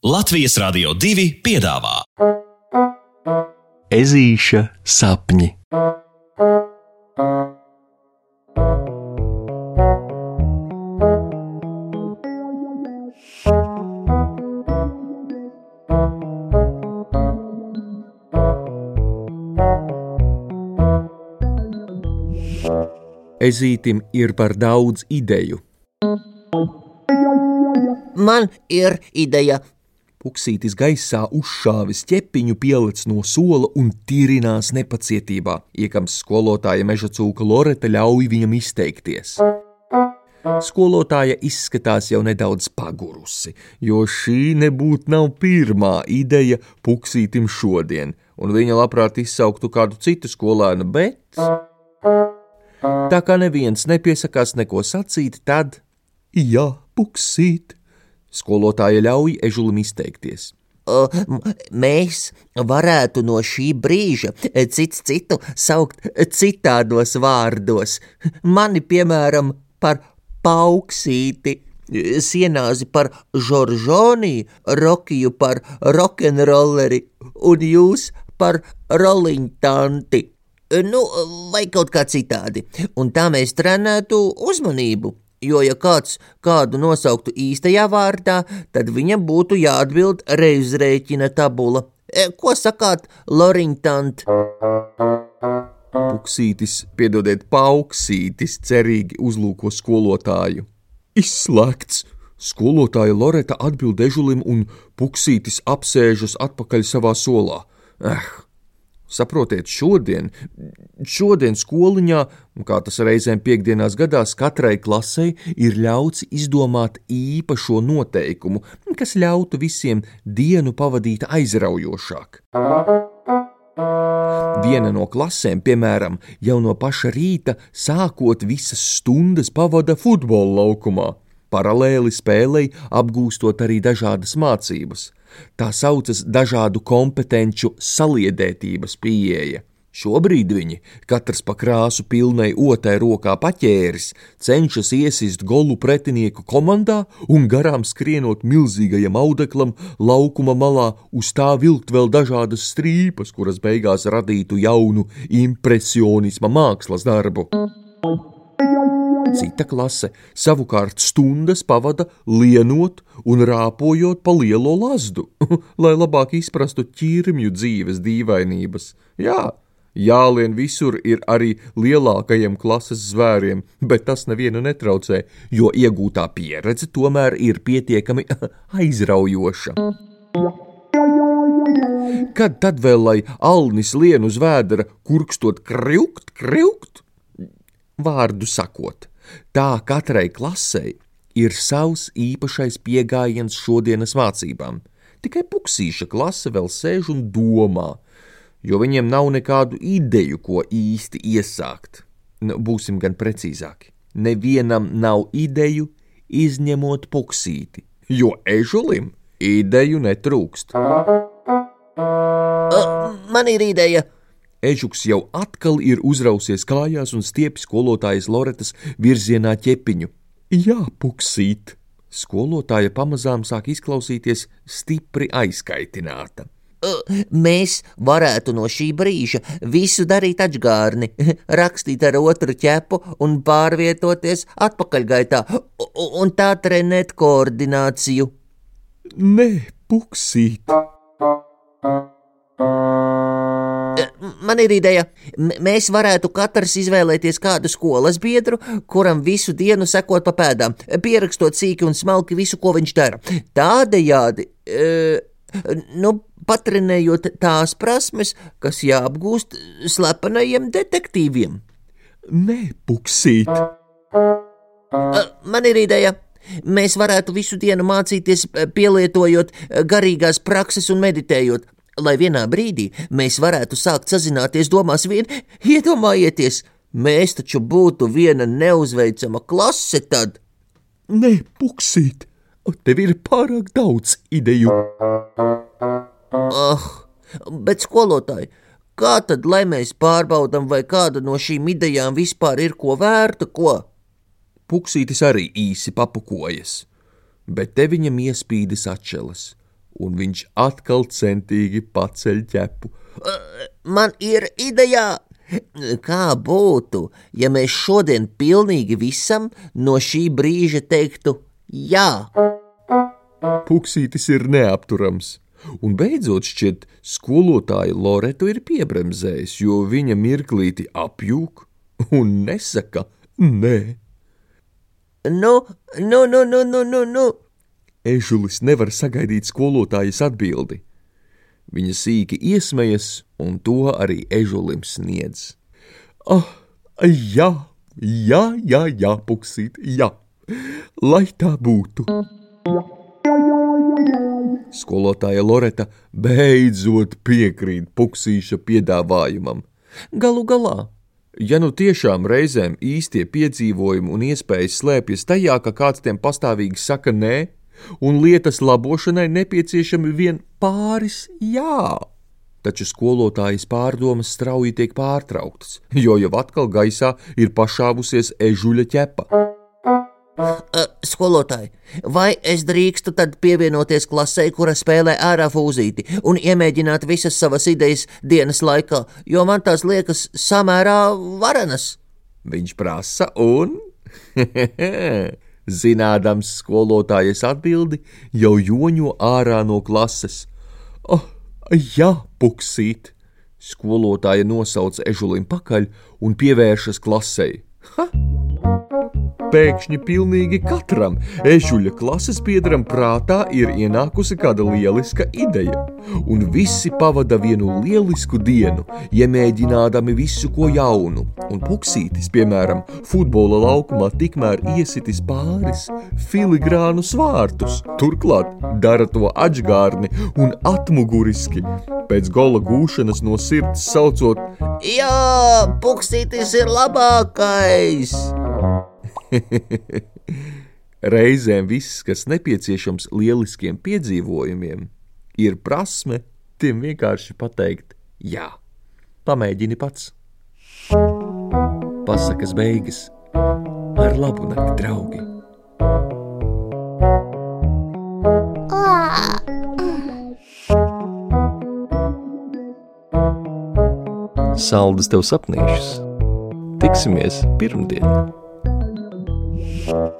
Latvijas Rādio 2 piedāvā Ezīša sapņi. Ezītim ir par daudz ideju. Man ir ideja. Puksītis gaisā uzšāvis ķepiņu, pielicis no sola un tirinās nepacietībā, iekams skolotāja meža cūka Loreta ļauj viņam izteikties. Skolotāja izskatās jau nedaudz pagurusi, jo šī nebūtu nav pirmā ideja puksītim šodien, un viņa labprāt izsauktu kādu citu skolēnu, bet. Tā kā neviens nepiesakās neko sacīt, tad. Jā, puksīt! Skolotāja ļauj ežulim izteikties. O, Mēs varētu no šī brīža cits citu saukt citādos vārdos. Mani, piemēram, par pauksīti, sienāzi par žoržonī, rokiju par rokenrolleri un jūs par roliņtanti. Nu, vai kaut kā citādi. Un tā mēs trenētu uzmanību. Jo, ja kāds kādu nosauktu īstajā vārdā, tad viņam būtu jāatbild reizrēķina tabula. E, Ko sakāt, Loriņtant? Puksītis, piedodiet, pauksītis, cerīgi uzlūko skolotāju. Izslēgts! Skolotāja Loreta atbild ežulim, un puksītis apsēžas atpakaļ savā solā. Eh, saprotiet, šodien, šodien skoliņā, kā tas reizēm piekdienās gadās, katrai klasei ir ļauts izdomāt īpašo noteikumu, kas ļautu visiem dienu pavadīt aizraujošāk. Viena no klasēm, piemēram, jau no paša rīta, sākot visas stundas, pavada futbola laukumā. Paralēli spēlei apgūstot arī dažādas mācības. Tā saucas dažādu kompetenču saliedētības pieeja. Šobrīd viņi, katrs pa krāsu pilnai otai rokā paķēris, cenšas iesist golu pretinieku komandā un garām skrienot milzīgajam audeklam laukuma malā, uz tā vilkt vēl dažādas strīpas, kuras beigās radītu jaunu impresionisma mākslas darbu. Cita klase savukārt stundas pavada lienot un rāpojot pa lielo lazdu, lai labāk izprastu ķirmju dzīves dīvainības. Jā, jālien visur ir arī lielākajiem klases zvēriem, bet tas nevienu netraucē, jo iegūtā pieredze tomēr ir pietiekami aizraujoša. Kad tad vēl lai Alnis lien uz vēdera, kurkstot kriukt, kriukt? Vārdu sakot, tā katrai klasei ir savs īpašais pieejams šodienas mācībām. Tikai puksīša klase vēl sēž un domā, jo viņiem nav nekādu ideju, ko īsti iesākt. Nu, būsim gan precīzāki. Nevienam nav ideju, izņemot puksīti, jo ežulim ideju netrūkst. Man ir ideja. Ežuks jau atkal ir uzrausies kājās un stiepjas skolotājas Loretas virzienā ķepiņu. Jā, puksīt! Skolotāja pamazām sāk izklausīties stipri aizkaitināta. Mēs varētu no šī brīža visu darīt atgārni, rakstīt ar otru ķepu un pārvietoties atpakaļgaitā, un tā trenēt koordināciju. Nē, puksīt! Man ir ideja, M mēs varētu katrs izvēlēties kādu skolas biedru, kuram visu dienu sekot pa pēdām, pierakstot sīki un smalki visu, ko viņš dara. Tādējādi, e, nu, patrenējot tās prasmes, kas jāapgūst slepenajiem detektīviem. Nē, puksīt! Man ir ideja. Mēs varētu visu dienu mācīties, pielietojot garīgās prakses un meditējot, lai vienā brīdī mēs varētu sākt sazināties domās vien. Iedomājieties, mēs taču būtu viena neuzveicama klase tad. Nē, puksīt! Tev ir pārāk daudz ideju! Ah, bet skolotāji, kā tad, lai mēs pārbaudām, vai kāda no šīm idejām vispār ir ko vērta, ko? Puksītis arī īsi papukojas, bet te viņam iespīdas atšķeles. Un viņš atkal centīgi paceļ ķepu. Man ir ideja! Kā būtu, ja mēs šodien pilnīgi visam no šī brīža teiktu jā? Puksītis ir neapturams. Un beidzot, šķiet, skolotāja Loretu ir piebremzējis, jo viņa mirklīti apjūk un nesaka nē. Nu, nu, nu, nu, nu, nu, nu. Ežulis nevar sagaidīt skolotājas atbildi. Viņa sīki iesmējas, un to arī ežulim sniedz. Ah, jā, jā, jā, jā, puksīt, jā, lai tā būtu. Skolotāja Loreta beidzot piekrīt puksīša piedāvājumam. Galu galā, ja nu tiešām reizēm īstie piedzīvojumi un iespējas slēpjas tajā, ka kāds tiem pastāvīgi saka nē, un lietas labošanai nepieciešami vien pāris jā. Taču skolotājas pārdomas strauji tiek pārtrauktas, jo jau atkal gaisā ir pašāvusies ežuļa ķepa. Uh, skolotāji, vai es drīkstu tad pievienoties klasē, kura spēlē ārā fūzīti, un iemēģināt visas savas idejas dienas laikā, jo man tās liekas samērā varenas? Viņš prasa, un Zinādams skolotājas atbildi, jau joņo ārā no klases. Oh, jā, puksīt! Skolotāja nosauca ežulim pakaļ un pievēršas klasei. Ha! Pēkšņi pilnīgi katram. Ežuļa klases biedram prātā ir ienākusi kāda lieliska ideja, un visi pavada vienu lielisku dienu, iemēģinādami visu ko jaunu, un puksītis, piemēram, futbola laukumā tikmēr iesitis pāris filigrānu svārtus, turklāt dara to atžgārni un atmuguriski, pēc gola gūšanas no sirds saucot: Jā, puksītis ir labākais! Reizēm viss, kas nepieciešams lieliskiem piedzīvojumiem, ir prasme tiem vienkārši pateikt jā. Pamēģini pats. Pasakas beigas ar labu nakti, draugi! Saldus tev sapnīšus! Tiksimies pirmdien! Thank you.